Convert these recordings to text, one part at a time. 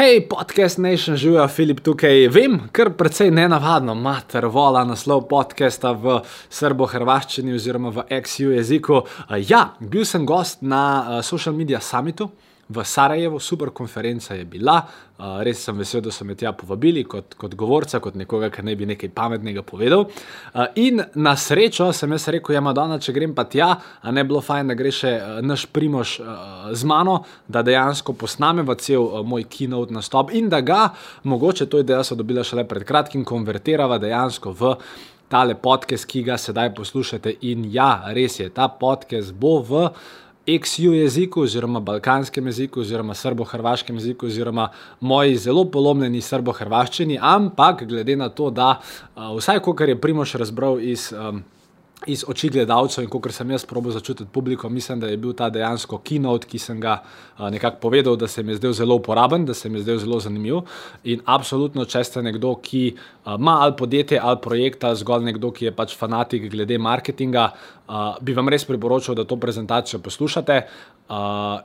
Hej, podcast Nation, živijo Filip tukaj. Vem, kar precej nenavadno, mater vola naslov podcasta v srbo-hrvaščini oziroma v XU jeziku. Ja, bil sem gost na uh, social media summitu v Sarajevu, super konferenca je bila, uh, res sem vesel, da so me tja povabili kot, kot govorca, kot nekoga, ki ne bi nekaj pametnega povedal. Uh, in na srečo sem jaz rekel, ja, Madonna, če grem pa tja, a ne bilo fajn, da gre še uh, naš primož uh, z mano, da dejansko posnameva cel uh, moj keynote nastop in da ga, mogoče to idejo so dobila šele pred kratkim, konvertirava dejansko v. Tale podcast, ki ga sedaj poslušate, in ja, res je, ta podcast bo v XU jeziku, oziroma balkanskem jeziku, oziroma srbo-hrvaškem jeziku, oziroma moji zelo polomljeni srbo-hrvaščini, ampak glede na to, da uh, vsaj kar je Primoš razbral iz. Um, Iz oči gledalcev, in kot sem jaz probo začutiti publiko, mislim, da je bil ta dejansko keynote, ki sem ga uh, nekako povedal, da se mi je zdel zelo uporaben, da se mi je zdel zelo zanimiv. In absolutno, če ste nekdo, ki uh, ima ali podjetje ali projekt, ali zgolj nekdo, ki je pač fanatik glede marketinga, uh, bi vam res priporočil, da to prezentacijo poslušate. Uh,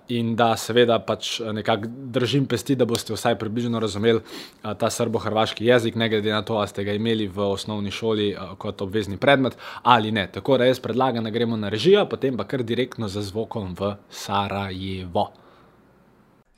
in da seveda pač nekako držim pesti, da boste vsaj približno razumeli uh, ta srbo-hrvaški jezik, ne glede na to, ali ste ga imeli v osnovni šoli uh, kot obvezni predmet ali ne. Tako da jaz predlagam, da gremo na režijo, potem pa kar direktno za zvokom v Sarajevo.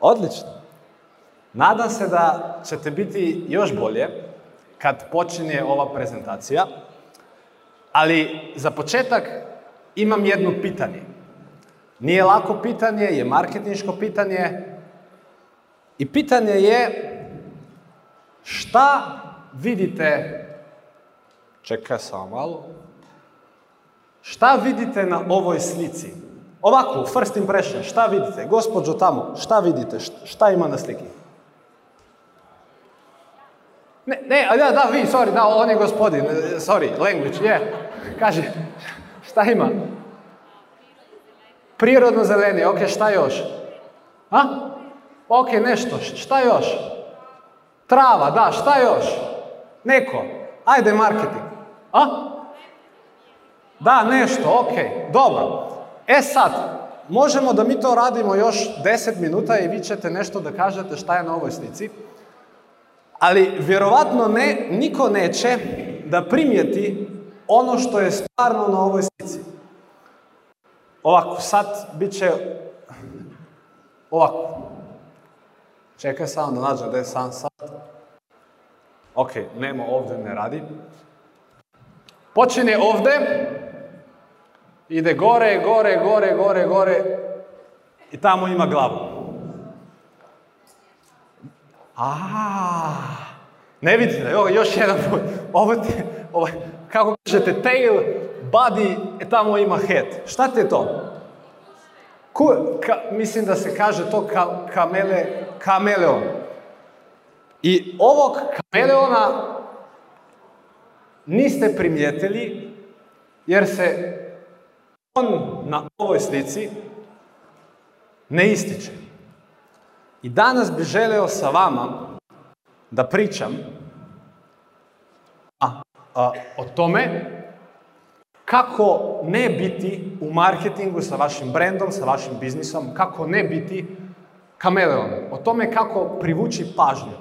Odlično. Nadam se da ćete biti još bolje kad počinje ova prezentacija, ali za početak imam jedno pitanje. Nije lako pitanje, je marketinško pitanje i pitanje je šta vidite, čekaj samo malo, šta vidite na ovoj slici? Ovako, first impression, šta vidite? Gospođo tamo, šta vidite? Šta ima na sliki? Ne, ne, da, da, vi, sorry, da, on je gospodin, sorry, language, je. Kaže, šta ima? Prirodno zeleni, ok, šta još? A? Ok, nešto, šta još? Trava, da, šta još? Neko, ajde marketing. A? Da, nešto, ok, dobro. E sad, možemo da mi to radimo još 10 minuta i vi ćete nešto da kažete šta je na ovoj slici, ali vjerovatno ne, niko neće da primijeti ono što je stvarno na ovoj slici. Ovako, sad bit će ovako. Čekaj samo da nađem da sam sad. Ok, nema ovdje, ne radi. Počinje ovdje, ide gore, gore, gore, gore, gore i tamo ima glavu. A, ne vidite, evo još jedan put. Ovo ti, ovo, kako kažete, tail, body, e, tamo ima head. Šta ti je to? Ku, ka, mislim da se kaže to ka, kamele, kameleon. I ovog kameleona niste primijetili jer se on na ovoj slici ne ističe. I danas bi želeo sa vama da pričam a, a, o tome kako ne biti u marketingu sa vašim brendom, sa vašim biznisom, kako ne biti kameleon, o tome kako privući pažnju,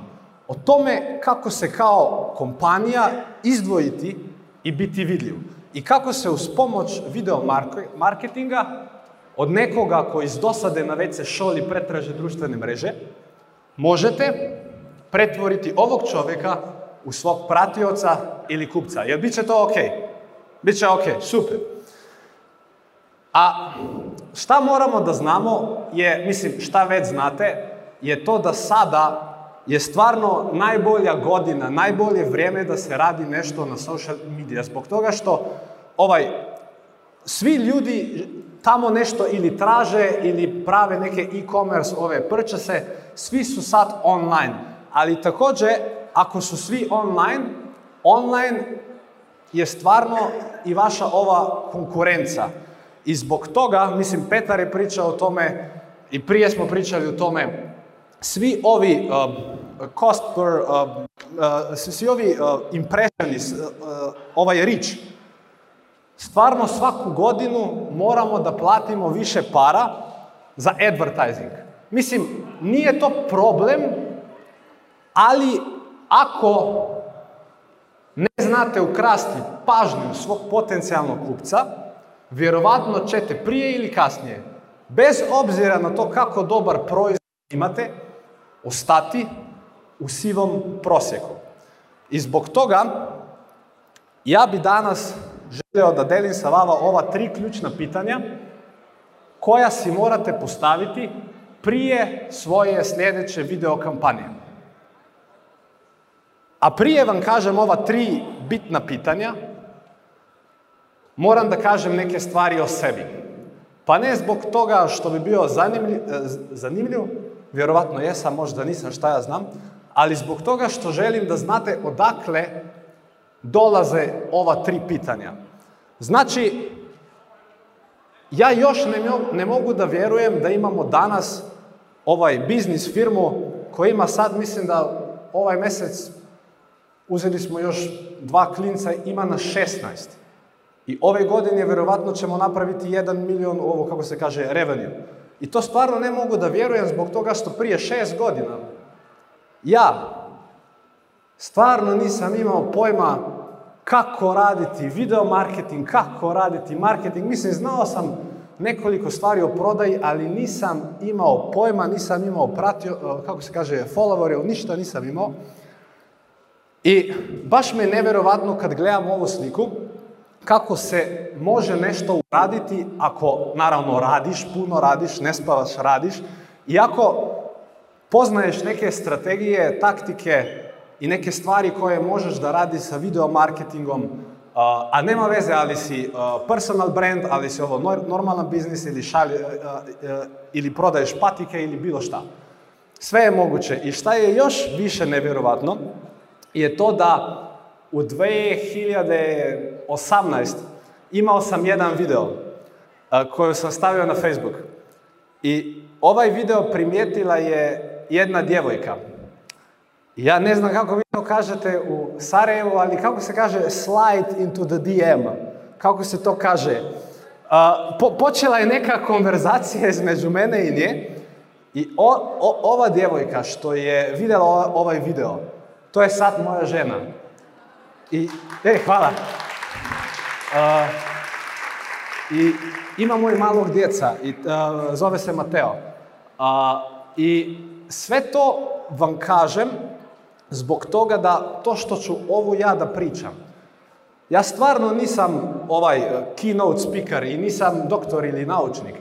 o tome kako se kao kompanija izdvojiti i biti vidljiv i kako se uz pomoć video marketinga od nekoga koji iz dosade na WC šoli pretraže društvene mreže, možete pretvoriti ovog čovjeka u svog pratioca ili kupca. Jer bit će to ok. Biće ok, super. A šta moramo da znamo je, mislim, šta već znate, je to da sada je stvarno najbolja godina, najbolje vrijeme da se radi nešto na social media. Zbog toga što ovaj, svi ljudi tamo nešto ili traže ili prave neke e-commerce ove purchase, svi su sad online. Ali također, ako su svi online, online je stvarno i vaša ova konkurenca. I zbog toga, mislim, Petar je pričao o tome i prije smo pričali o tome, svi ovi uh, cost per, uh, uh, svi ovi uh, impressions, uh, ovaj reach, stvarno svaku godinu moramo da platimo više para za advertising. Mislim, nije to problem, ali ako ne znate ukrasti pažnju svog potencijalnog kupca, vjerovatno ćete prije ili kasnije, bez obzira na to kako dobar proizvod imate, ostati u sivom prosjeku. I zbog toga ja bi danas želio da delim sa vama ova tri ključna pitanja koja si morate postaviti prije svoje sljedeće video kampanje. A prije vam kažem ova tri bitna pitanja, moram da kažem neke stvari o sebi. Pa ne zbog toga što bi bio zanimljiv, zanimljiv vjerovatno jesam, možda nisam, šta ja znam, ali zbog toga što želim da znate odakle dolaze ova tri pitanja. Znači, ja još ne, ne mogu da vjerujem da imamo danas ovaj biznis firmu koja ima sad, mislim da ovaj mjesec uzeli smo još dva klinca, ima na 16. I ove godine vjerovatno ćemo napraviti 1 milion ovo, kako se kaže, revenue. I to stvarno ne mogu da vjerujem zbog toga što prije šest godina ja stvarno nisam imao pojma kako raditi video marketing, kako raditi marketing. Mislim, znao sam nekoliko stvari o prodaji, ali nisam imao pojma, nisam imao pratio, e, kako se kaže, followere, ništa nisam imao. I baš me je nevjerovatno kad gledam ovu sliku, kako se može nešto uraditi ako, naravno, radiš, puno radiš, ne spavaš, radiš, i ako poznaješ neke strategije, taktike i neke stvari koje možeš da radiš sa video marketingom, a nema veze ali si personal brand, ali si ovo normalan biznis ili, šalje, ili prodaješ patike ili bilo šta. Sve je moguće. I šta je još više nevjerovatno je to da u 2018 imao sam jedan video koji sam stavio na Facebook. I ovaj video primijetila je jedna djevojka. Ja ne znam kako vi to kažete u Sarajevu, ali kako se kaže slide into the DM? Kako se to kaže? po, počela je neka konverzacija između mene i nje i ova djevojka što je vidjela ovaj video, to je sad moja žena. I, e, hvala. I imamo i malog djeca, i, zove se Mateo. I sve to vam kažem zbog toga da to što ću ovo ja da pričam, ja stvarno nisam ovaj e, keynote speaker i nisam doktor ili naučnik,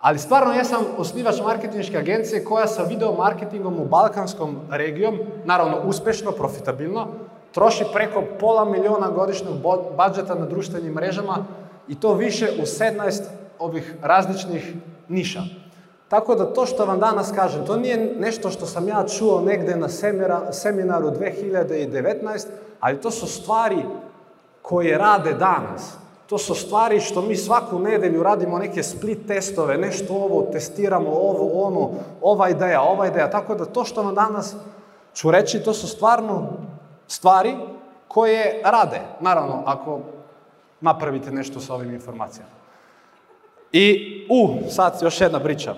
ali stvarno ja sam osnivač marketinške agencije koja sa video marketingom u balkanskom regijom, naravno uspješno, profitabilno, troši preko pola miliona godišnjeg budžeta na društvenim mrežama i to više u 17 ovih različnih niša. Tako da to što vam danas kažem, to nije nešto što sam ja čuo negdje na seminaru 2019, ali to su stvari koje rade danas. To su stvari što mi svaku nedelju radimo neke split testove, nešto ovo, testiramo ovo, ono, ova ideja, ova ideja. Tako da to što vam danas ću reći, to su stvarno stvari koje rade. Naravno, ako napravite nešto s ovim informacijama. I, u, sad još jedna priča.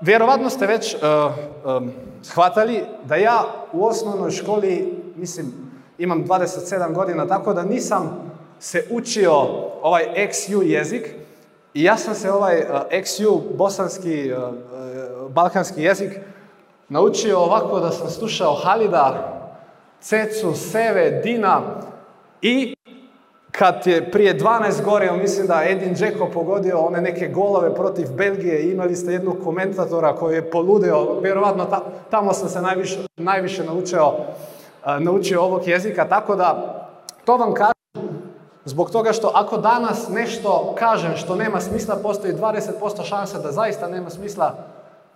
Vjerovatno ste već um, shvatali da ja u osnovnoj školi, mislim, imam 27 godina, tako da nisam se učio ovaj XU jezik i ja sam se ovaj uh, XU bosanski, uh, balkanski jezik naučio ovako da sam slušao Halida, Cecu, Seve, Dina i kad je prije 12 gore, mislim da Edin Džeko pogodio one neke golove protiv Belgije imali ste jednog komentatora koji je poludeo, vjerovatno tamo sam se najviše, najviše naučio, naučio ovog jezika, tako da to vam kažem Zbog toga što ako danas nešto kažem što nema smisla, postoji 20% šansa da zaista nema smisla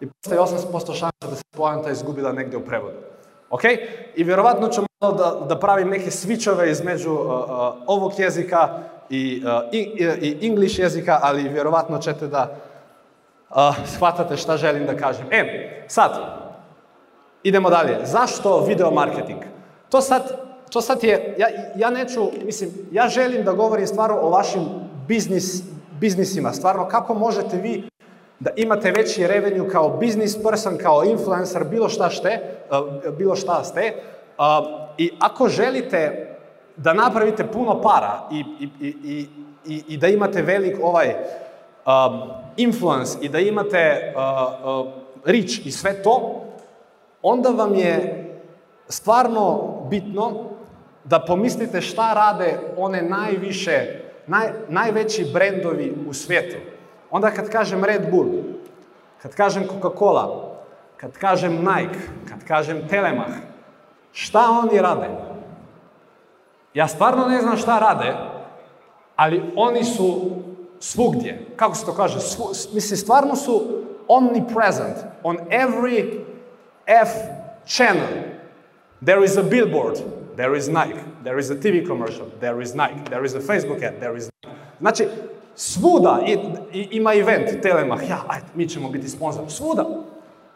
i postoji 80% šansa da se poanta izgubila negdje u prevodu. Ok? I vjerovatno ću malo da, da pravim neke switchove između uh, uh, ovog jezika i, uh, i, i English jezika, ali vjerovatno ćete da uh, shvatate šta želim da kažem. E, sad, idemo dalje. Zašto video marketing? To sad, to sad je, ja, ja neću, mislim, ja želim da govorim stvarno o vašim biznis, biznisima, stvarno kako možete vi da imate veći revenue kao business person, kao influencer, bilo šta šte, uh, bilo šta ste. Uh, I ako želite da napravite puno para i, i, i, i, i da imate velik ovaj um, influence i da imate reach i sve to, onda vam je stvarno bitno da pomislite šta rade one najviše, naj, najveći brendovi u svijetu. Onda kad kažem Red Bull, kad kažem Coca-Cola, kad kažem Nike, kad kažem Telemach, šta oni rade? Ja stvarno ne znam šta rade, ali oni su svugdje. Kako se to kaže? Svu, mislim, stvarno su omnipresent. On every F channel there is a billboard, there is Nike, there is a TV commercial, there is Nike, there is a Facebook ad, there is Nike. Znači, svuda i, i, ima event, Telemach, ja, ajde, mi ćemo biti sponzor, svuda.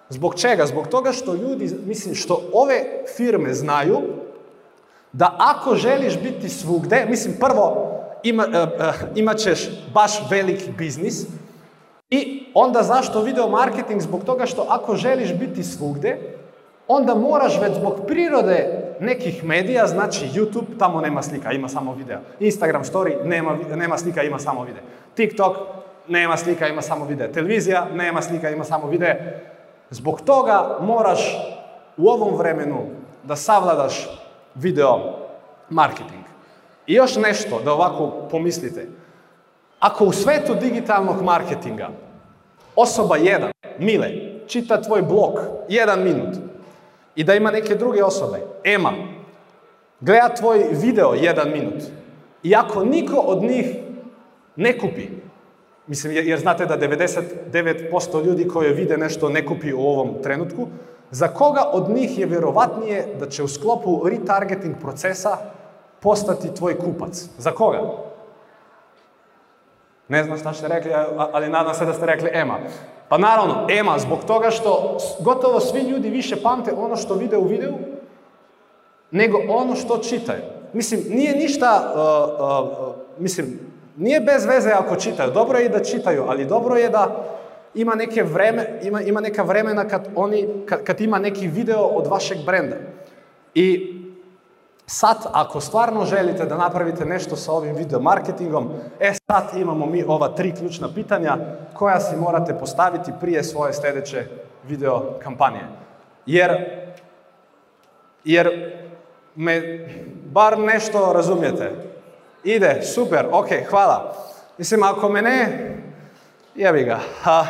Zbog čega? Zbog toga što ljudi, mislim, što ove firme znaju da ako želiš biti svugde, mislim, prvo, ima, uh, uh, imat baš veliki biznis i onda zašto video marketing? Zbog toga što ako želiš biti svugde, onda moraš već zbog prirode nekih medija, znači YouTube, tamo nema slika, ima samo video. Instagram story, nema, nema slika, ima samo video. TikTok, nema slika, ima samo video. Televizija, nema slika, ima samo video. Zbog toga moraš u ovom vremenu da savladaš video marketing. I još nešto da ovako pomislite. Ako u svetu digitalnog marketinga osoba jedan, Mile, čita tvoj blog jedan minut i da ima neke druge osobe, Ema, gleda tvoj video jedan minut i ako niko od njih ne kupi, mislim jer znate da 99% ljudi koji vide nešto ne kupi u ovom trenutku, za koga od njih je vjerovatnije da će u sklopu retargeting procesa postati tvoj kupac? Za koga? Ne znam šta ste rekli, ali nadam se da ste rekli Ema. Pa naravno, Ema, zbog toga što gotovo svi ljudi više pamte ono što vide u videu, nego ono što čitaju. Mislim, nije ništa, uh, uh, mislim, nije bez veze ako čitaju. Dobro je i da čitaju, ali dobro je da ima neke vreme, ima, ima neka vremena kad, oni, kad, kad ima neki video od vašeg brenda. I sad, ako stvarno želite da napravite nešto sa ovim video marketingom, e sad imamo mi ova tri ključna pitanja koja si morate postaviti prije svoje sljedeće video kampanje. Jer, jer me bar nešto razumijete. Ide, super, ok, hvala. Mislim, ako me ne, jebi ga. Uh,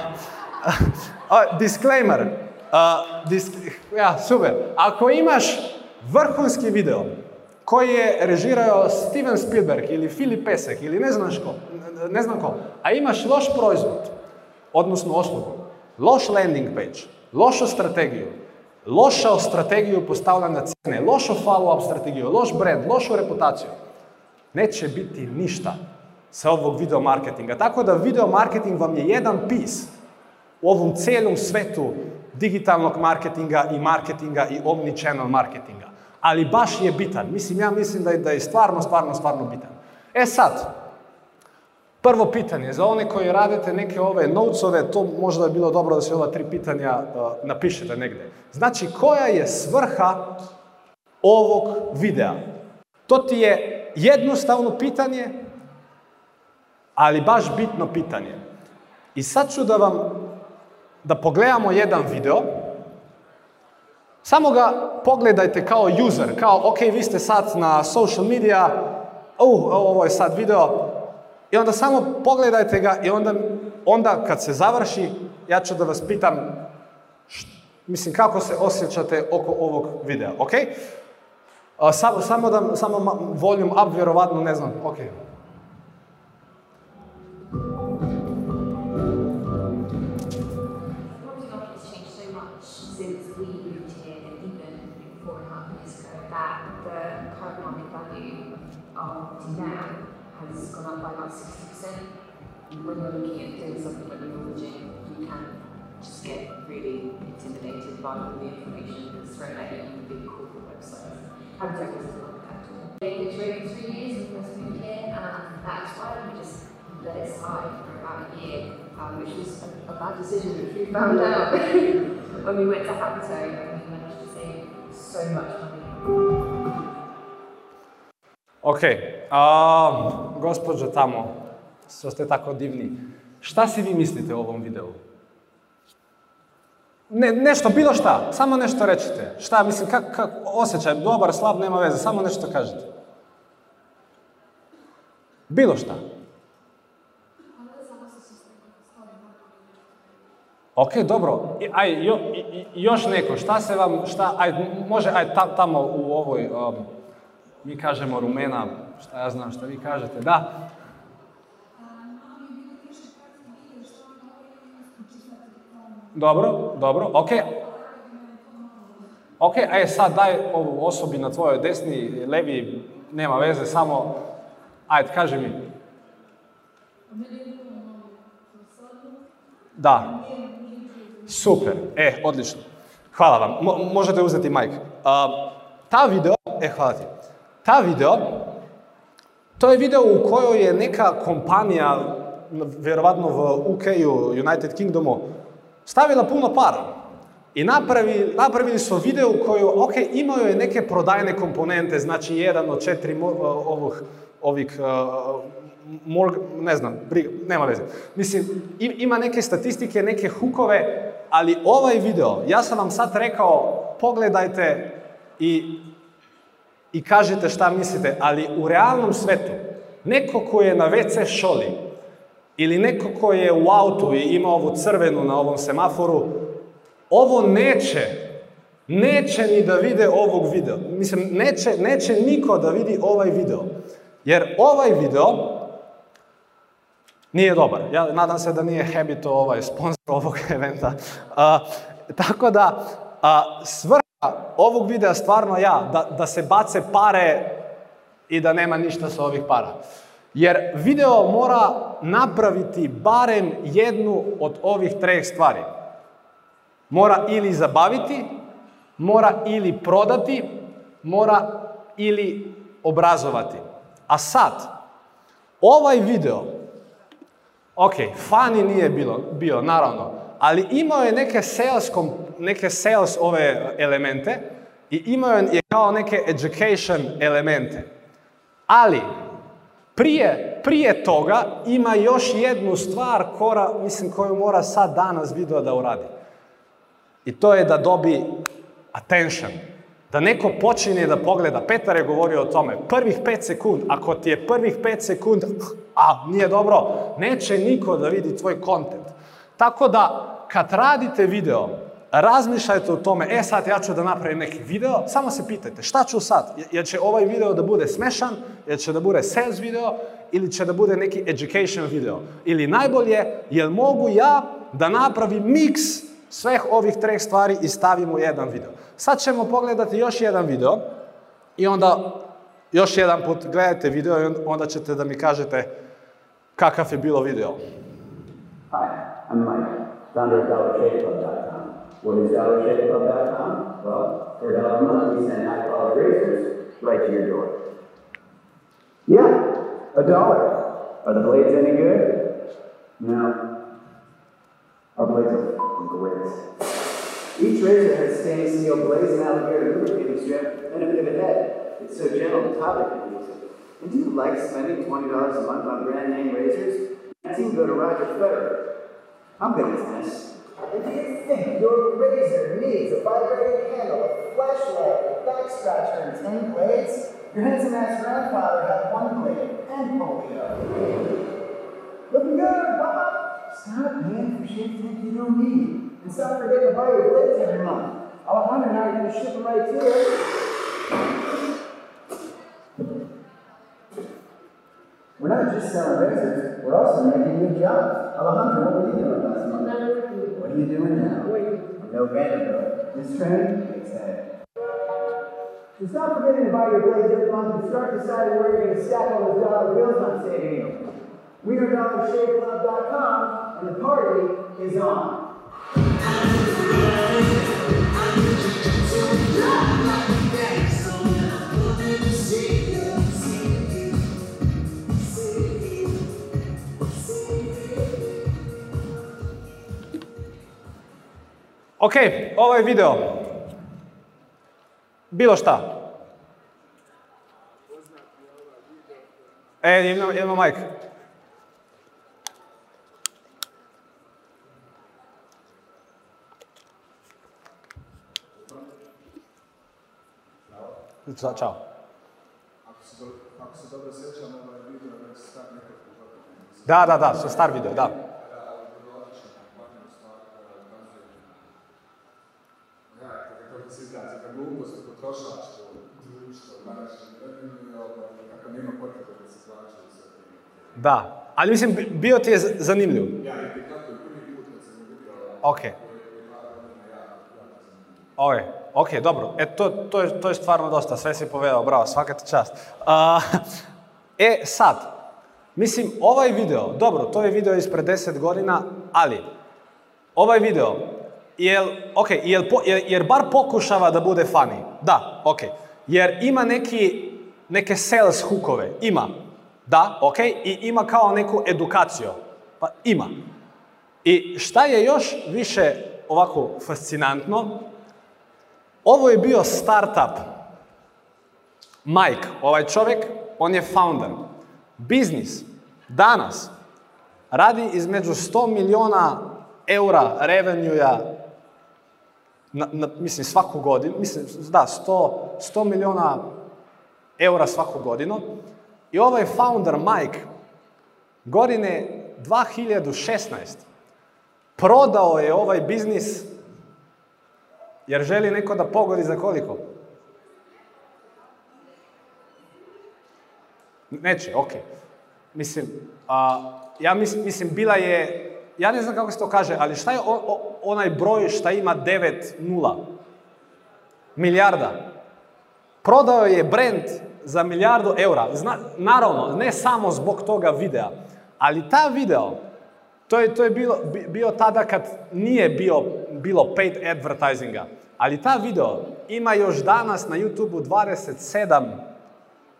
uh, disclaimer. Uh, dis, ja, super. Ako imaš vrhunski video koji je režirao Steven Spielberg ili Filip Pesek ili ne znam ko, ne znam ko, a imaš loš proizvod, odnosno uslugu, loš landing page, lošu strategiju, lošu strategiju postavljanja cene, lošu follow-up strategiju, loš brand, lošu reputaciju, neće biti ništa sa ovog video marketinga. Tako da video marketing vam je jedan pis u ovom cijelom svetu digitalnog marketinga i marketinga i omni-channel marketinga. Ali baš je bitan. Mislim, ja mislim da je, da je stvarno, stvarno, stvarno bitan. E sad, prvo pitanje, za one koji radite neke ove notesove, to možda je bilo dobro da se ova tri pitanja uh, napišete negdje. Znači, koja je svrha ovog videa? To ti je jednostavno pitanje, ali baš bitno pitanje. I sad ću da vam, da pogledamo jedan video, samo ga pogledajte kao user, kao ok, vi ste sad na social media, uh, ovo je sad video, i onda samo pogledajte ga i onda, onda kad se završi, ja ću da vas pitam, št, mislim, kako se osjećate oko ovog videa, ok? Samo, samo da, samo volume up, vjerovatno, ne znam, ok, property now has gone up by about 60%. And when you're looking at doing something like mortgaging, you can just get really intimidated by all the information that's thrown at you on the big corporate websites. How do you like that? It's really three years and first moved here, and that's why we just let it slide for about a year, um, which was a, a bad decision, which we found out when we went to Habitat and we managed to save so much money. Ok, a, gospođo tamo, što ste tako divni, šta si vi mislite o ovom videu? Ne, nešto, bilo šta, samo nešto recite. Šta, mislim, kak, kak, osjećaj, dobar, slab, nema veze, samo nešto kažete. Bilo šta. Ok, dobro. Aj, jo, još neko, šta se vam, šta, aj, može, aj, ta- tamo u ovoj, um, mi kažemo rumena, šta ja znam, šta vi kažete, da. Dobro, dobro, ok. Ok, aj sad daj ovu osobi na tvojoj desni, levi, nema veze, samo, ajde, kaži mi. Da. Super, e, odlično. Hvala vam, Mo- možete uzeti majk. A, ta video, e, hvala ti. Ta video, to je video u kojoj je neka kompanija, vjerovatno v UK-u, United Kingdomu, stavila puno para. I napravi, napravili su video u koju, ok, imaju je neke prodajne komponente, znači jedan od četiri ovih, ovih morg, ne znam, briga, nema veze. Mislim, ima neke statistike, neke hukove, ali ovaj video, ja sam vam sad rekao, pogledajte i i kažete šta mislite, ali u realnom svetu, neko ko je na WC šoli ili neko ko je u autu i ima ovu crvenu na ovom semaforu, ovo neće, neće ni da vide ovog video. Mislim, neće, neće niko da vidi ovaj video. Jer ovaj video nije dobar. Ja nadam se da nije Habito ovaj sponsor ovog eventa. A, tako da, a, svrha ovog videa stvarno ja, da, da se bace pare i da nema ništa sa ovih para. Jer video mora napraviti barem jednu od ovih treh stvari. Mora ili zabaviti, mora ili prodati, mora ili obrazovati. A sad, ovaj video Ok, funny nije bilo, bio, naravno, ali imao je neke sales, neke sales ove elemente i imao je kao neke education elemente. Ali, prije, prije toga ima još jednu stvar kora, mislim, koju mora sad danas video da uradi. I to je da dobi attention. Da neko počinje da pogleda. Petar je govorio o tome. Prvih 5 sekund. Ako ti je prvih 5 sekund, a nije dobro, neće niko da vidi tvoj kontent. Tako da, kad radite video, razmišljajte o tome, e sad ja ću da napravim neki video, samo se pitajte šta ću sad? Je- Jel će ovaj video da bude smešan, jel će da bude sales video ili će da bude neki education video? Ili najbolje, jel mogu ja da napravim miks sveh ovih treh stvari i stavim u jedan video. Sad ćemo pogledati još jedan video i onda još jedan put gledajte video i onda ćete da mi kažete kakav je bilo video. Hi, I'm Mike, founder of DollarShaveClub.com. What is DollarShaveClub.com? Well, for a dollar a month, we send high quality razors right to your door. Yeah, a dollar. Are the blades any good? No. Our blades are great. Each razor has stainless steel blades and alligator lubricating strip and a pivot head. It's so gentle the toddler can use it. And do you like spending $20 a month on brand name razors? That's even go to Roger Federer. I'm good at this. If you think your razor needs a vibrating handle, a flashlight, a back scratcher, and ten blades, your handsome ass grandfather had one blade and polio. Looking good, Bob? Stop paying for shit that you don't need. And stop forgetting to buy your blades every month. I'll wonder how you're gonna ship them right to you. We're not just selling razors, we're also making good jobs. Alejandro, what were you doing last month? What are you doing now? No Vanderbilt. This train makes head. So stop forgetting to buy your blades every month and start deciding where you're going to stack all those dollar bills I'm saving you. WienerDollarShaveClub.com and the party is on. Ok, ovaj video. Bilo šta. E, imamo, imamo majk. Za- Ćao. Da, da, da, što star video, da. kako se izrazi, kad glupost u potrošačko društvo u današnjem vremenu i ovaj, kako nema potrebe da se plaćaju sve te Da, ali mislim, bi- bio ti je zanimljiv. Ja Ok. Ok, ok, dobro. E, to, to, je, to je stvarno dosta, sve si povedao, bravo, svaka ti čast. E, sad, mislim, ovaj video, dobro, to je video ispred 10 godina, ali, ovaj video, jel, ok, jel, jer bar pokušava da bude funny, da, ok, jer ima neki, neke sales hookove, ima, da, ok, i ima kao neku edukaciju, pa ima. I šta je još više ovako fascinantno, ovo je bio startup. Mike, ovaj čovjek, on je founder. Biznis danas radi između 100 miliona eura revenue na, na, mislim svaku godinu, mislim da 100, 100 miliona eura svaku godinu. I ovaj founder Mike godine 2016 prodao je ovaj biznis jer želi neko da pogodi za koliko? Neće, ok. Mislim, a, ja mis, mislim, bila je, ja ne znam kako se to kaže, ali šta je o- o- onaj broj šta ima 9 nula? Milijarda. Prodao je brand za milijardu eura. Zna, naravno, ne samo zbog toga videa, ali ta video, to je, to je bilo, bi- bio tada kad nije bio, bilo paid advertisinga, ali ta video ima još danas na YouTube 27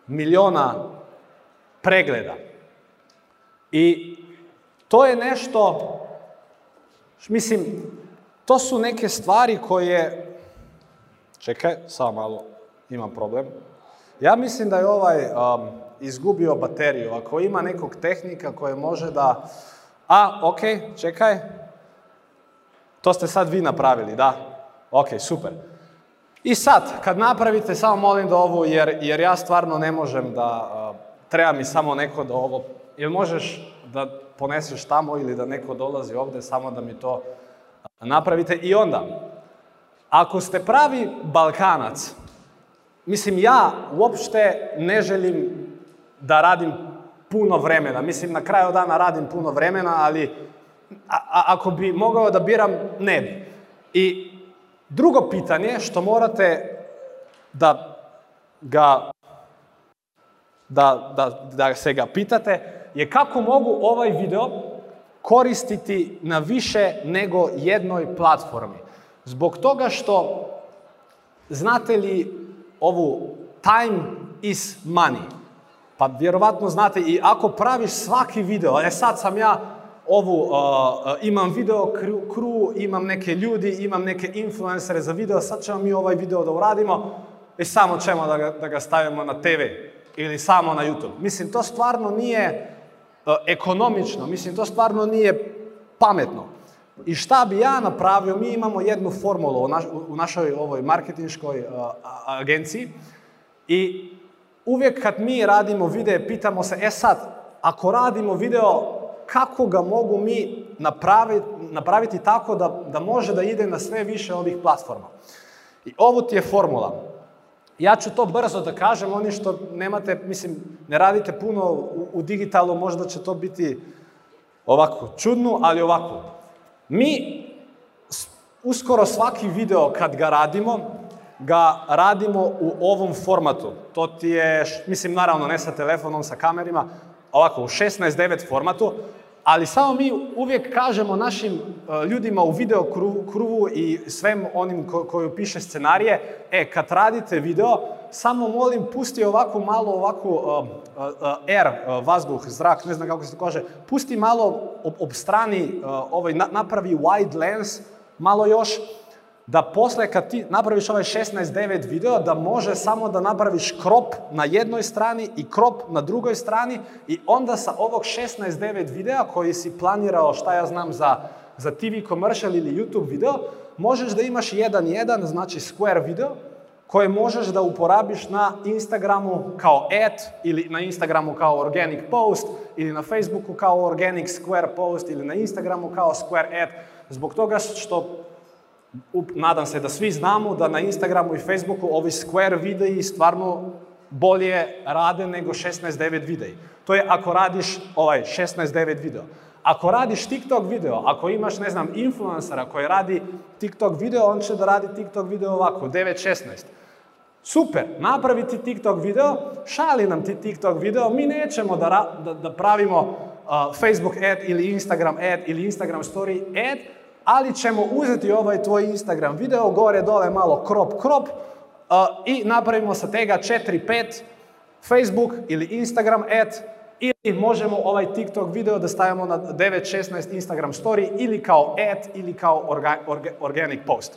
miliona pregleda. I to je nešto, mislim, to su neke stvari koje, čekaj, samo malo, imam problem. Ja mislim da je ovaj um, izgubio bateriju. Ako ima nekog tehnika koji može da... A, ok, čekaj. To ste sad vi napravili, da? Ok, super. I sad, kad napravite, samo molim da ovo, jer, jer ja stvarno ne možem da, uh, treba mi samo neko da ovo, jel možeš da poneseš tamo ili da neko dolazi ovde, samo da mi to napravite. I onda, ako ste pravi Balkanac, mislim, ja uopšte ne želim da radim puno vremena. Mislim, na kraju dana radim puno vremena, ali a, ako bi mogao da biram, ne bi. I drugo pitanje što morate da ga da, da, da se ga pitate je kako mogu ovaj video koristiti na više nego jednoj platformi. Zbog toga što znate li ovu time is money? Pa vjerovatno znate i ako praviš svaki video, e sad sam ja ovu, uh, uh, imam video crew, imam neke ljudi, imam neke influencere za video, sad ćemo mi ovaj video da uradimo i samo ćemo da ga, da ga stavimo na TV ili samo na YouTube. Mislim, to stvarno nije uh, ekonomično, mislim, to stvarno nije pametno. I šta bi ja napravio, mi imamo jednu formulu u, naš, u našoj ovoj marketinškoj uh, agenciji i uvijek kad mi radimo videe, pitamo se, e sad, ako radimo video, kako ga mogu mi napraviti, napraviti tako da, da može da ide na sve više ovih platforma. I ovo ti je formula. Ja ću to brzo da kažem, oni što nemate, mislim, ne radite puno u, u digitalu, možda će to biti ovako čudno, ali ovako. Mi uskoro svaki video kad ga radimo, ga radimo u ovom formatu. To ti je, mislim naravno ne sa telefonom, sa kamerima, ovako u 16.9 formatu, ali samo mi uvijek kažemo našim e, ljudima u video kru- krugu i svem onim ko, koji piše scenarije, e, kad radite video, samo molim pusti ovako malo ovako uh, air, uh, vazduh, zrak, ne znam kako se to kaže, pusti malo ob, strani, ovaj, na- napravi wide lens, malo još, da posle kad ti napraviš ovaj 16.9 video, da može samo da napraviš krop na jednoj strani i krop na drugoj strani i onda sa ovog 16.9 videa koji si planirao, šta ja znam, za, za TV commercial ili YouTube video, možeš da imaš jedan jedan, znači square video, koje možeš da uporabiš na Instagramu kao ad ili na Instagramu kao organic post ili na Facebooku kao organic square post ili na Instagramu kao square ad zbog toga što nadam se da svi znamo da na Instagramu i Facebooku ovi square videi stvarno bolje rade nego 16.9 videi. To je ako radiš ovaj 16.9 video. Ako radiš TikTok video, ako imaš, ne znam, influencera koji radi TikTok video, on će da radi TikTok video ovako, 9.16. Super, napravi ti TikTok video, šali nam ti TikTok video, mi nećemo da, da, da pravimo uh, Facebook ad ili Instagram ad ili Instagram story ad, ali ćemo uzeti ovaj tvoj Instagram video, gore dole malo crop crop uh, i napravimo sa tega 4-5 Facebook ili Instagram ad ili možemo ovaj TikTok video da stavimo na 9.16 Instagram story ili kao ad ili kao orga, orga- organic post.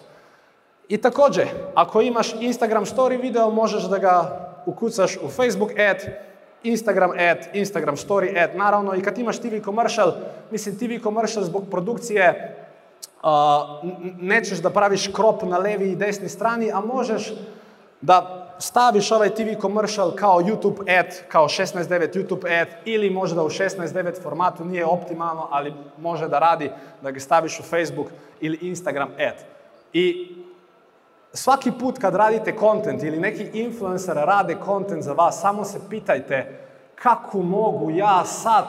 I također, ako imaš Instagram story video, možeš da ga ukucaš u Facebook ad, Instagram ad, Instagram story ad, naravno i kad imaš TV commercial, mislim TV commercial zbog produkcije n- nećeš da praviš krop na levi i desni strani, a možeš da staviš ovaj TV commercial kao YouTube ad, kao 16.9 YouTube ad ili možda u 16.9 formatu, nije optimalno, ali može da radi da ga staviš u Facebook ili Instagram ad. I svaki put kad radite content ili neki influencer rade content za vas, samo se pitajte kako mogu ja sad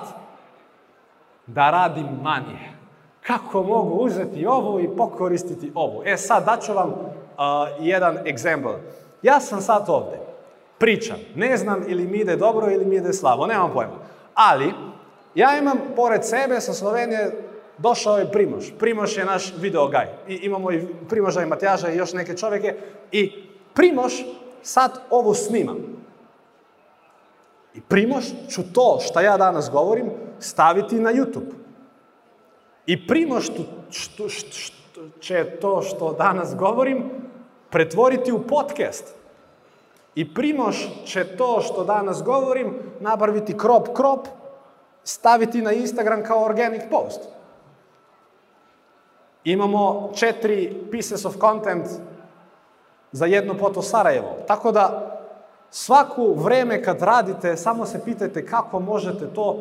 da radim manje. Kako mogu uzeti ovu i pokoristiti ovu. E sad, daću vam jedan example. Ja sam sad ovde, pričam, ne znam ili mi ide dobro ili mi ide slabo, nemam pojma. Ali, ja imam pored sebe sa Slovenije došao je Primoš. Primoš je naš video. I imamo i Primoža i Matjaža i još neke čovjeke. I Primoš sad ovo snima. I Primoš ću to što ja danas govorim staviti na YouTube. I Primoš tu- što, će to što danas govorim pretvoriti u podcast. I Primoš će to što danas govorim napraviti krop krop, staviti na Instagram kao organic post. Imamo četiri pieces of content za jedno poto Sarajevo. Tako da svaku vreme kad radite, samo se pitajte kako možete to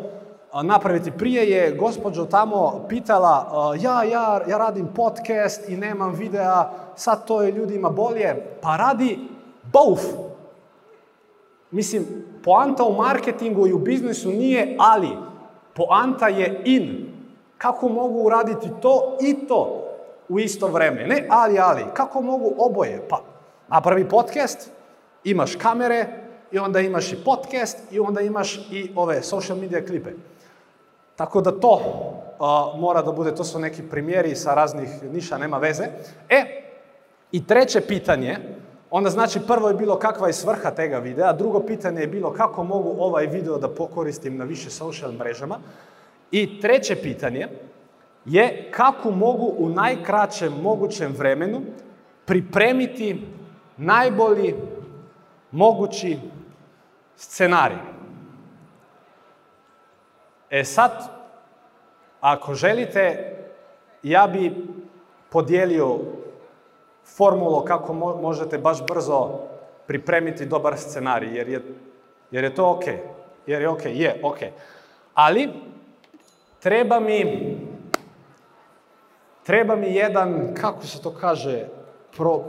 napraviti. Prije je gospođo tamo pitala, a, ja, ja, ja radim podcast i nemam videa, sad to je ljudima bolje. Pa radi both. Mislim, poanta u marketingu i u biznisu nije ali, poanta je in. Kako mogu uraditi to i to u isto vreme? Ne ali, ali. Kako mogu oboje? Pa, napravi podcast, imaš kamere i onda imaš i podcast i onda imaš i ove social media klipe. Tako da to a, mora da bude, to su neki primjeri sa raznih niša, nema veze. E, i treće pitanje, onda znači prvo je bilo kakva je svrha tega videa, drugo pitanje je bilo kako mogu ovaj video da pokoristim na više social mrežama i treće pitanje je kako mogu u najkraćem mogućem vremenu pripremiti najbolji mogući scenarij. E sad, ako želite, ja bi podijelio formulu kako mo- možete baš brzo pripremiti dobar scenarij, jer je, jer je to ok. Jer je ok, je ok. Ali, treba mi, treba mi jedan, kako se to kaže, pro,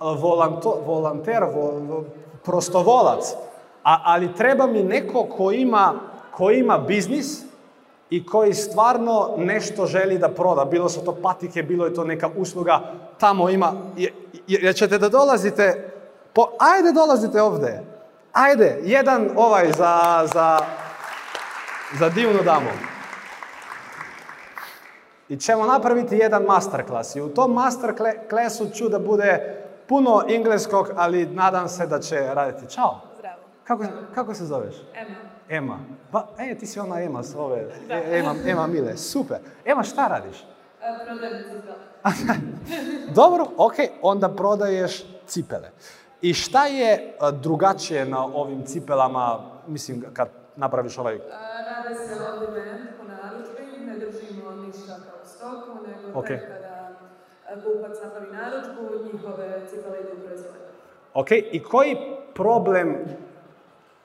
volanto, volanter, vo, vo- prostovolac, a, ali treba mi neko ko ima, ko ima biznis i koji stvarno nešto želi da proda. Bilo su to patike, bilo je to neka usluga, tamo ima, je- jer ćete da dolazite, po, ajde dolazite ovde. Ajde, jedan ovaj za, za, za divnu damu. I ćemo napraviti jedan masterclass. I u tom masterclassu ću da bude puno engleskog, ali nadam se da će raditi. Ćao. Zdravo. Kako, kako se zoveš? Ema. Ema. Pa, e, ti si ona Ema s ove, e, Ema, Ema Mile. Super. Ema, šta radiš? E, Prodajem cipele. Dobro, ok, onda prodaješ cipele. I šta je a, drugačije na ovim cipelama, mislim, kad napraviš ovaj... E, Rade se demand po narudžbi, ne držimo ništa kao stoku, nego Ok. tek kada e, kupac napravi narudžbu, njihove cipele idu u proizvodnju. Ok, i koji problem,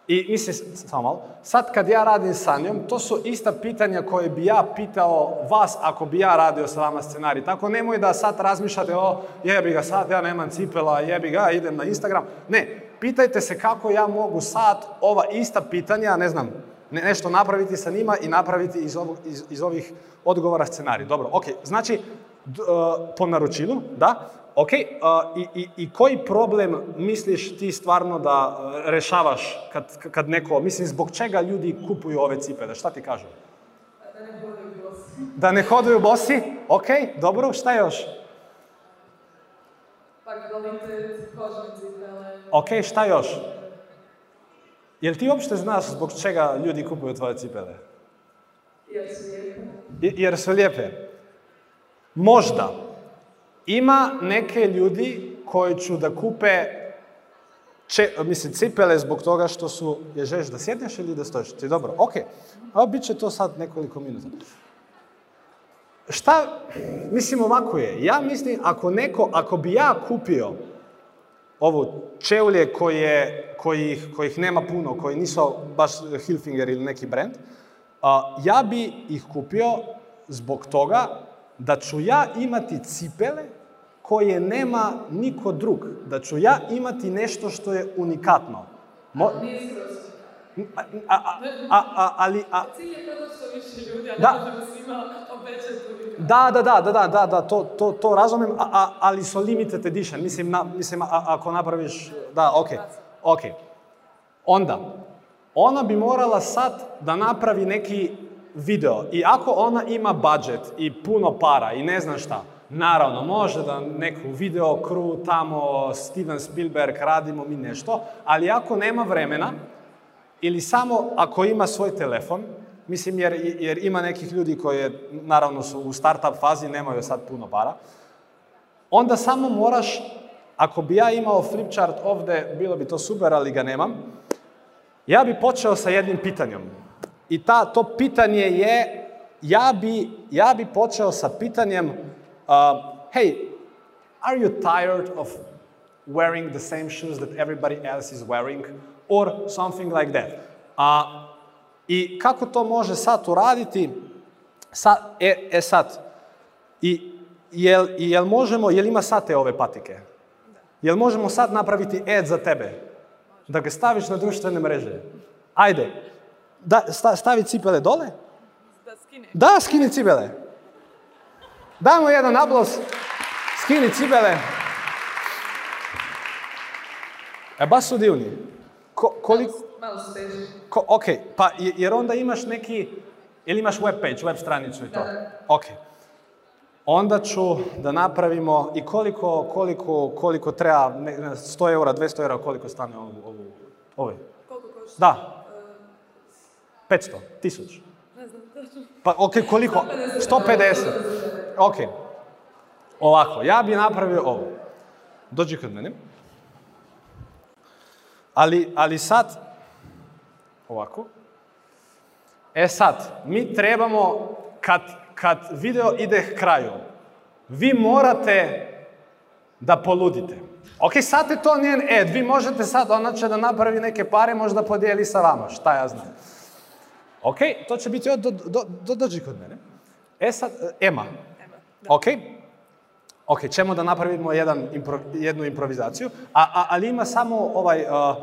i mislim, samo malo, sad kad ja radim sa njom, to su ista pitanja koje bi ja pitao vas ako bi ja radio sa vama scenarij. Tako nemoj da sad razmišljate, o, jebi ga sad, ja nemam cipela, jebi ga, idem na Instagram. Ne, pitajte se kako ja mogu sad ova ista pitanja, ne znam, ne- nešto napraviti sa njima i napraviti iz, iz, iz ovih odgovora scenarij. Dobro, ok, znači, po naručilu, da, Ok, a, i, i, i koji problem misliš ti stvarno da e, rešavaš kad, kad neko, mislim, zbog čega ljudi kupuju ove cipele? Šta ti kažu? Da ne hodaju bosi. Da ne hoduju bosi? Ok, dobro, šta još? Pa kvalitet, kožne cipele. Ok, šta još? Jel ti uopšte znaš zbog čega ljudi kupuju tvoje cipele? Jer su lijepe. Jer su lijepe. Možda. Ima neke ljudi koji će da kupe če, mislim, cipele zbog toga što su, je želiš da sjedneš ili da stojiš? Ti dobro, ok. A bit će to sad nekoliko minuta. Šta, mislim ovako je, ja mislim ako neko, ako bi ja kupio ovo čevlje koje, kojih, kojih nema puno, koji nisu baš Hilfinger ili neki brand, a, ja bi ih kupio zbog toga da ću ja imati cipele koje nema niko drug. Da ću ja imati nešto što je unikatno. Mo, a, a, a, ali, a, Cilj je prodat što više ljudi, a Da. ne možemo svima obećati unikatno. Da, da, da, da, da, da, da, to, to, to razumem, a, a, ali su limited edition, mislim, na, mislim a, ako napraviš, da, ok, ok. Onda, ona bi morala sad da napravi neki video i ako ona ima budžet i puno para i ne znam šta, naravno, može da neku video crew tamo, Steven Spielberg, radimo mi nešto, ali ako nema vremena, ili samo ako ima svoj telefon, mislim jer, jer ima nekih ljudi koji naravno su u startup fazi, nemaju sad puno para, onda samo moraš, ako bi ja imao flipchart ovde, bilo bi to super, ali ga nemam, ja bi počeo sa jednim pitanjem. I ta, to pitanje je, ja bi, ja bi počeo sa pitanjem, uh, hey, are you tired of wearing the same shoes that everybody else is wearing? Or something like that. A, I kako to može sad uraditi? Sa, e, e sad, i jel, jel možemo, jel ima sad te ove patike? Jel možemo sad napraviti ad za tebe? Da ga staviš na društvene mreže? Ajde, da, sta, stavi cipele dole? Da skine. Da, skini cipele. Dajmo jedan aplauz. Skini cipele. E, baš su divni. Ko, koliko, Malo su teži. ko, ok, pa je- jer onda imaš neki, ili imaš web page, web stranicu i to? Da. Ok. Onda ću da napravimo i koliko, koliko, koliko treba, ne, ne, 100 eura, 200 eura, koliko stane ovu, ovu, ovaj? Koliko košta? Da. 500, 1000. Ne znam, točno. Pa, ok, koliko? 150. Ok. Ovako, ja bi napravio ovo. Dođi kod mene. Ali, ali sad, ovako. E sad, mi trebamo, kad, kad video ide kraju, vi morate da poludite. Ok, sad je to njen ed, vi možete sad, ona će da napravi neke pare, možda podijeli sa vama, šta ja znam. Ok, to će biti, do, do, do, dođi kod mene. E sad, e, Ema. Ok? Ok, ćemo da napravimo jedan impro, jednu improvizaciju, a, a, ali ima samo ovaj, uh, uh,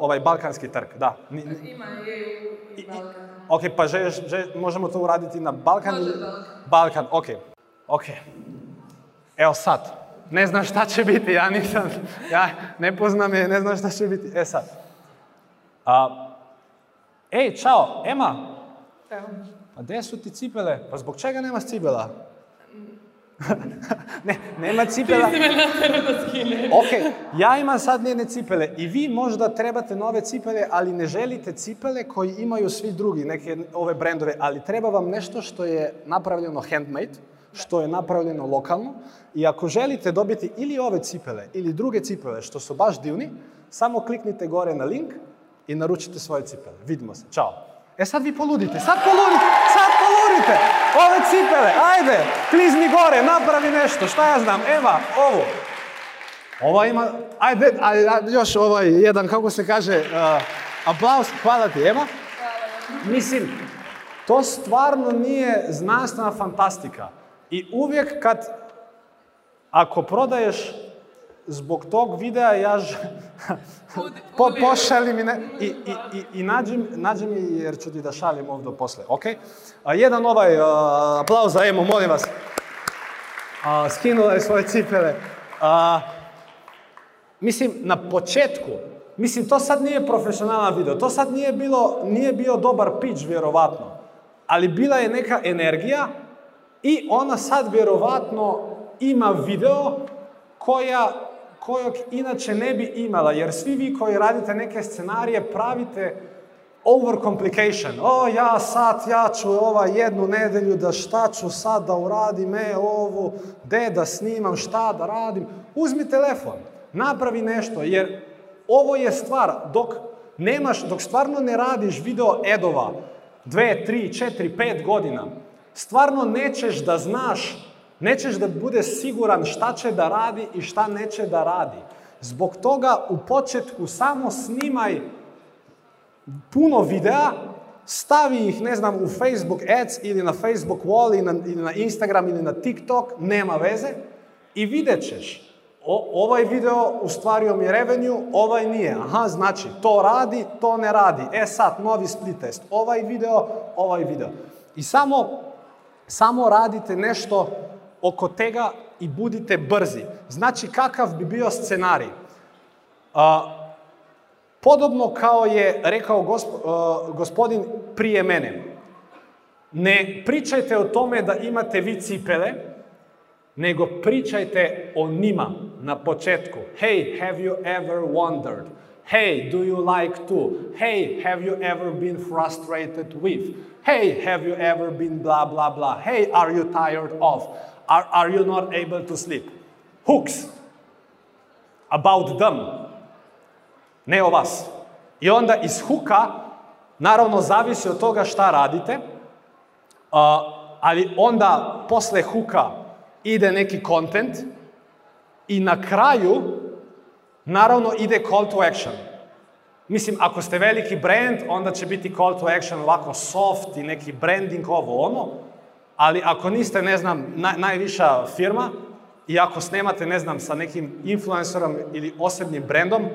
ovaj balkanski trg, da. Ni- Ima EU i Balkan. Ok, pa želiš, želiš- možemo to uraditi na Balkan? Može ili- Balkan. Balkan, ok. Ok. Evo sad. ne znam šta će biti, ja nisam, ja ne poznam je, ne znam šta će biti. E sad, a, ej, čao, Ema, Evo. a gdje su ti cipele? Pa zbog čega nemaš cipela? ne, nema cipela. Ti me natjerao da skinem. Ok, ja imam sad njene cipele i vi možda trebate nove cipele, ali ne želite cipele koji imaju svi drugi, neke ove brendove, ali treba vam nešto što je napravljeno handmade, što je napravljeno lokalno i ako želite dobiti ili ove cipele ili druge cipele što su baš divni, samo kliknite gore na link i naručite svoje cipele. Vidimo se, čao. E sad vi poludite, sad poludite, sad poludite! Ove cipele, ajde, klizni gore, napravi nešto, šta ja znam, Eva, ovo. Ova ima, ajde, ajde, još ovaj jedan, kako se kaže, uh, aplauz, hvala ti, Ema. Mislim, to stvarno nije znanstvena fantastika. I uvijek kad, ako prodaješ zbog tog videa, ja. Po, pošalji mi ne... I, i, i, i nađi, nađi mi, jer ću ti da šaljem ovdje posle, ok? A, jedan ovaj uh, aplauz za Emu, molim vas. A, skinula je svoje cipele. A, mislim, na početku, mislim, to sad nije profesionalan video, to sad nije, bilo, nije bio dobar pitch, vjerovatno. Ali bila je neka energija i ona sad vjerovatno ima video koja, kojeg inače ne bi imala, jer svi vi koji radite neke scenarije pravite overcomplication. O, ja sad, ja ću ova jednu nedelju da šta ću sad da uradim, e, ovu, de da snimam, šta da radim. Uzmi telefon, napravi nešto, jer ovo je stvar, dok nemaš, dok stvarno ne radiš video edova, dve, tri, četiri, pet godina, stvarno nećeš da znaš, nećeš da bude siguran šta će da radi i šta neće da radi. Zbog toga u početku samo snimaj puno videa, stavi ih, ne znam, u Facebook Ads ili na Facebook Wall ili na, ili na Instagram ili na TikTok, nema veze, i vidjet ćeš. O, ovaj video ustvario mi revenue, ovaj nije. Aha, znači, to radi, to ne radi. E sad, novi split test. Ovaj video, ovaj video. I samo, samo radite nešto oko tega i budite brzi. Znači, kakav bi bio scenarij? A, Podobno kao je rekao gosp, gospodin prije mene. Ne pričajte o tome da imate vi cipele, nego pričajte o njima na početku. Hey, have you ever wondered? Hey, do you like to? Hey, have you ever been frustrated with? Hey, have you ever been blah, blah, blah? Hey, are you tired of? Are, are you not able to sleep? Hooks. About them ne o vas. I onda iz huka, naravno zavisi od toga šta radite, ali onda posle huka ide neki content i na kraju naravno ide call to action. Mislim, ako ste veliki brand, onda će biti call to action ovako soft i neki branding ovo ono, ali ako niste, ne znam, naj, najviša firma i ako snemate, ne znam, sa nekim influencerom ili osobnim brandom,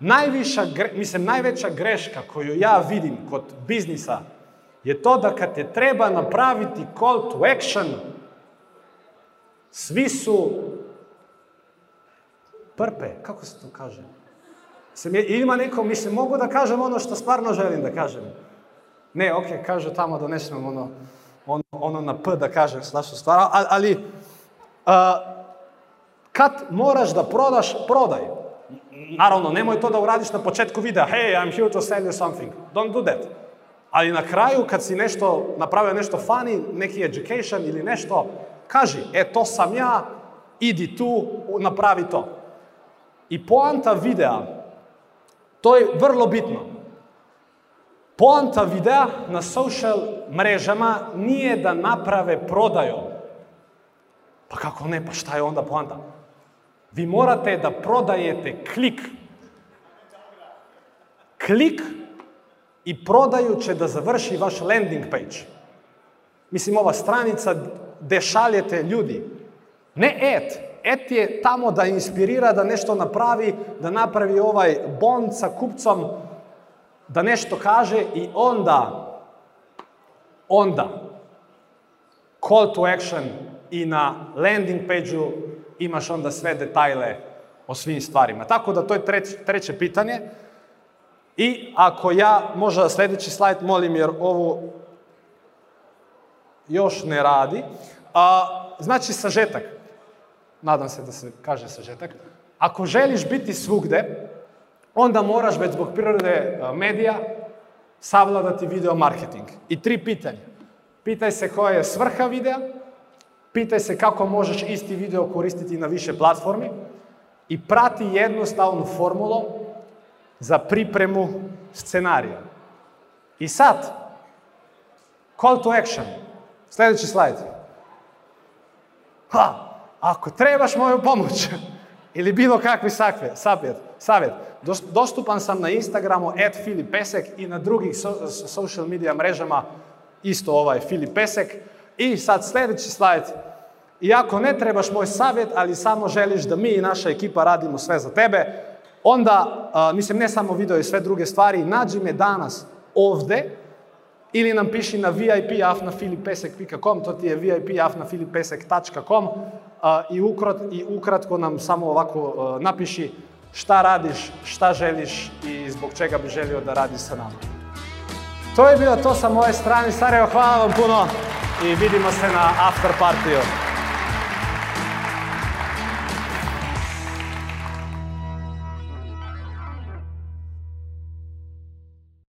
najviša, mislim, najveća greška koju ja vidim kod biznisa je to da kad te treba napraviti call to action, svi su prpe, kako se to kaže? Mislim, je, ima neko, mislim, mogu da kažem ono što stvarno želim da kažem. Ne, ok, kažu tamo da ne оно, оно на П, да кажем, с наша ствара, а, али, а, кад мораш да продаш, продај. Наравно, немој то да урадиш на почетку видеа, hey, I'm here to sell you something. Don't do that. Али на крају, кад си нешто, направил нешто фани, неки education или нешто, кажи, е, то сам ја, иди ту, направи то. И поанта видеа, тој е врло битно. Poanta videa na social mrežama nije da naprave prodaju. Pa kako ne, pa šta je onda poanta? Vi morate da prodajete klik. Klik i prodaju će da završi vaš landing page. Mislim, ova stranica gde šaljete ljudi. Ne et. Et je tamo da inspirira, da nešto napravi, da napravi ovaj bond sa kupcom, da nešto kaže i onda, onda, call to action i na landing page-u imaš onda sve detajle o svim stvarima. Tako da to je treć, treće pitanje. I ako ja, možda sljedeći slajd, molim jer ovo još ne radi. A, znači sažetak. Nadam se da se kaže sažetak. Ako želiš biti svugde, onda moraš već zbog prirode a, medija savladati video marketing. I tri pitanja. Pitaj se koja je svrha videa, pitaj se kako možeš isti video koristiti na više platformi i prati jednostavnu formulu za pripremu scenarija. I sad, call to action. Sljedeći slajd. Ha, ako trebaš moju pomoć ili bilo kakvi sakve, savjet, savjet, dos- dostupan sam na Instagramu at Filip Pesek i na drugih so- social media mrežama isto ovaj Filip Pesek. I sad sljedeći slajd. I ako ne trebaš moj savjet, ali samo želiš da mi i naša ekipa radimo sve za tebe, onda, a, mislim ne samo video i sve druge stvari, nađi me danas ovde ili nam piši na vipafnafilipesek.com, to ti je vipafnafilipesek.com i, ukrat, i ukratko nam samo ovako a, napiši šta radiš, šta želiš i zbog čega bi želio da radiš sa nama. To je bilo to sa moje strane. Sarajevo, hvala vam puno i vidimo se na after partiju.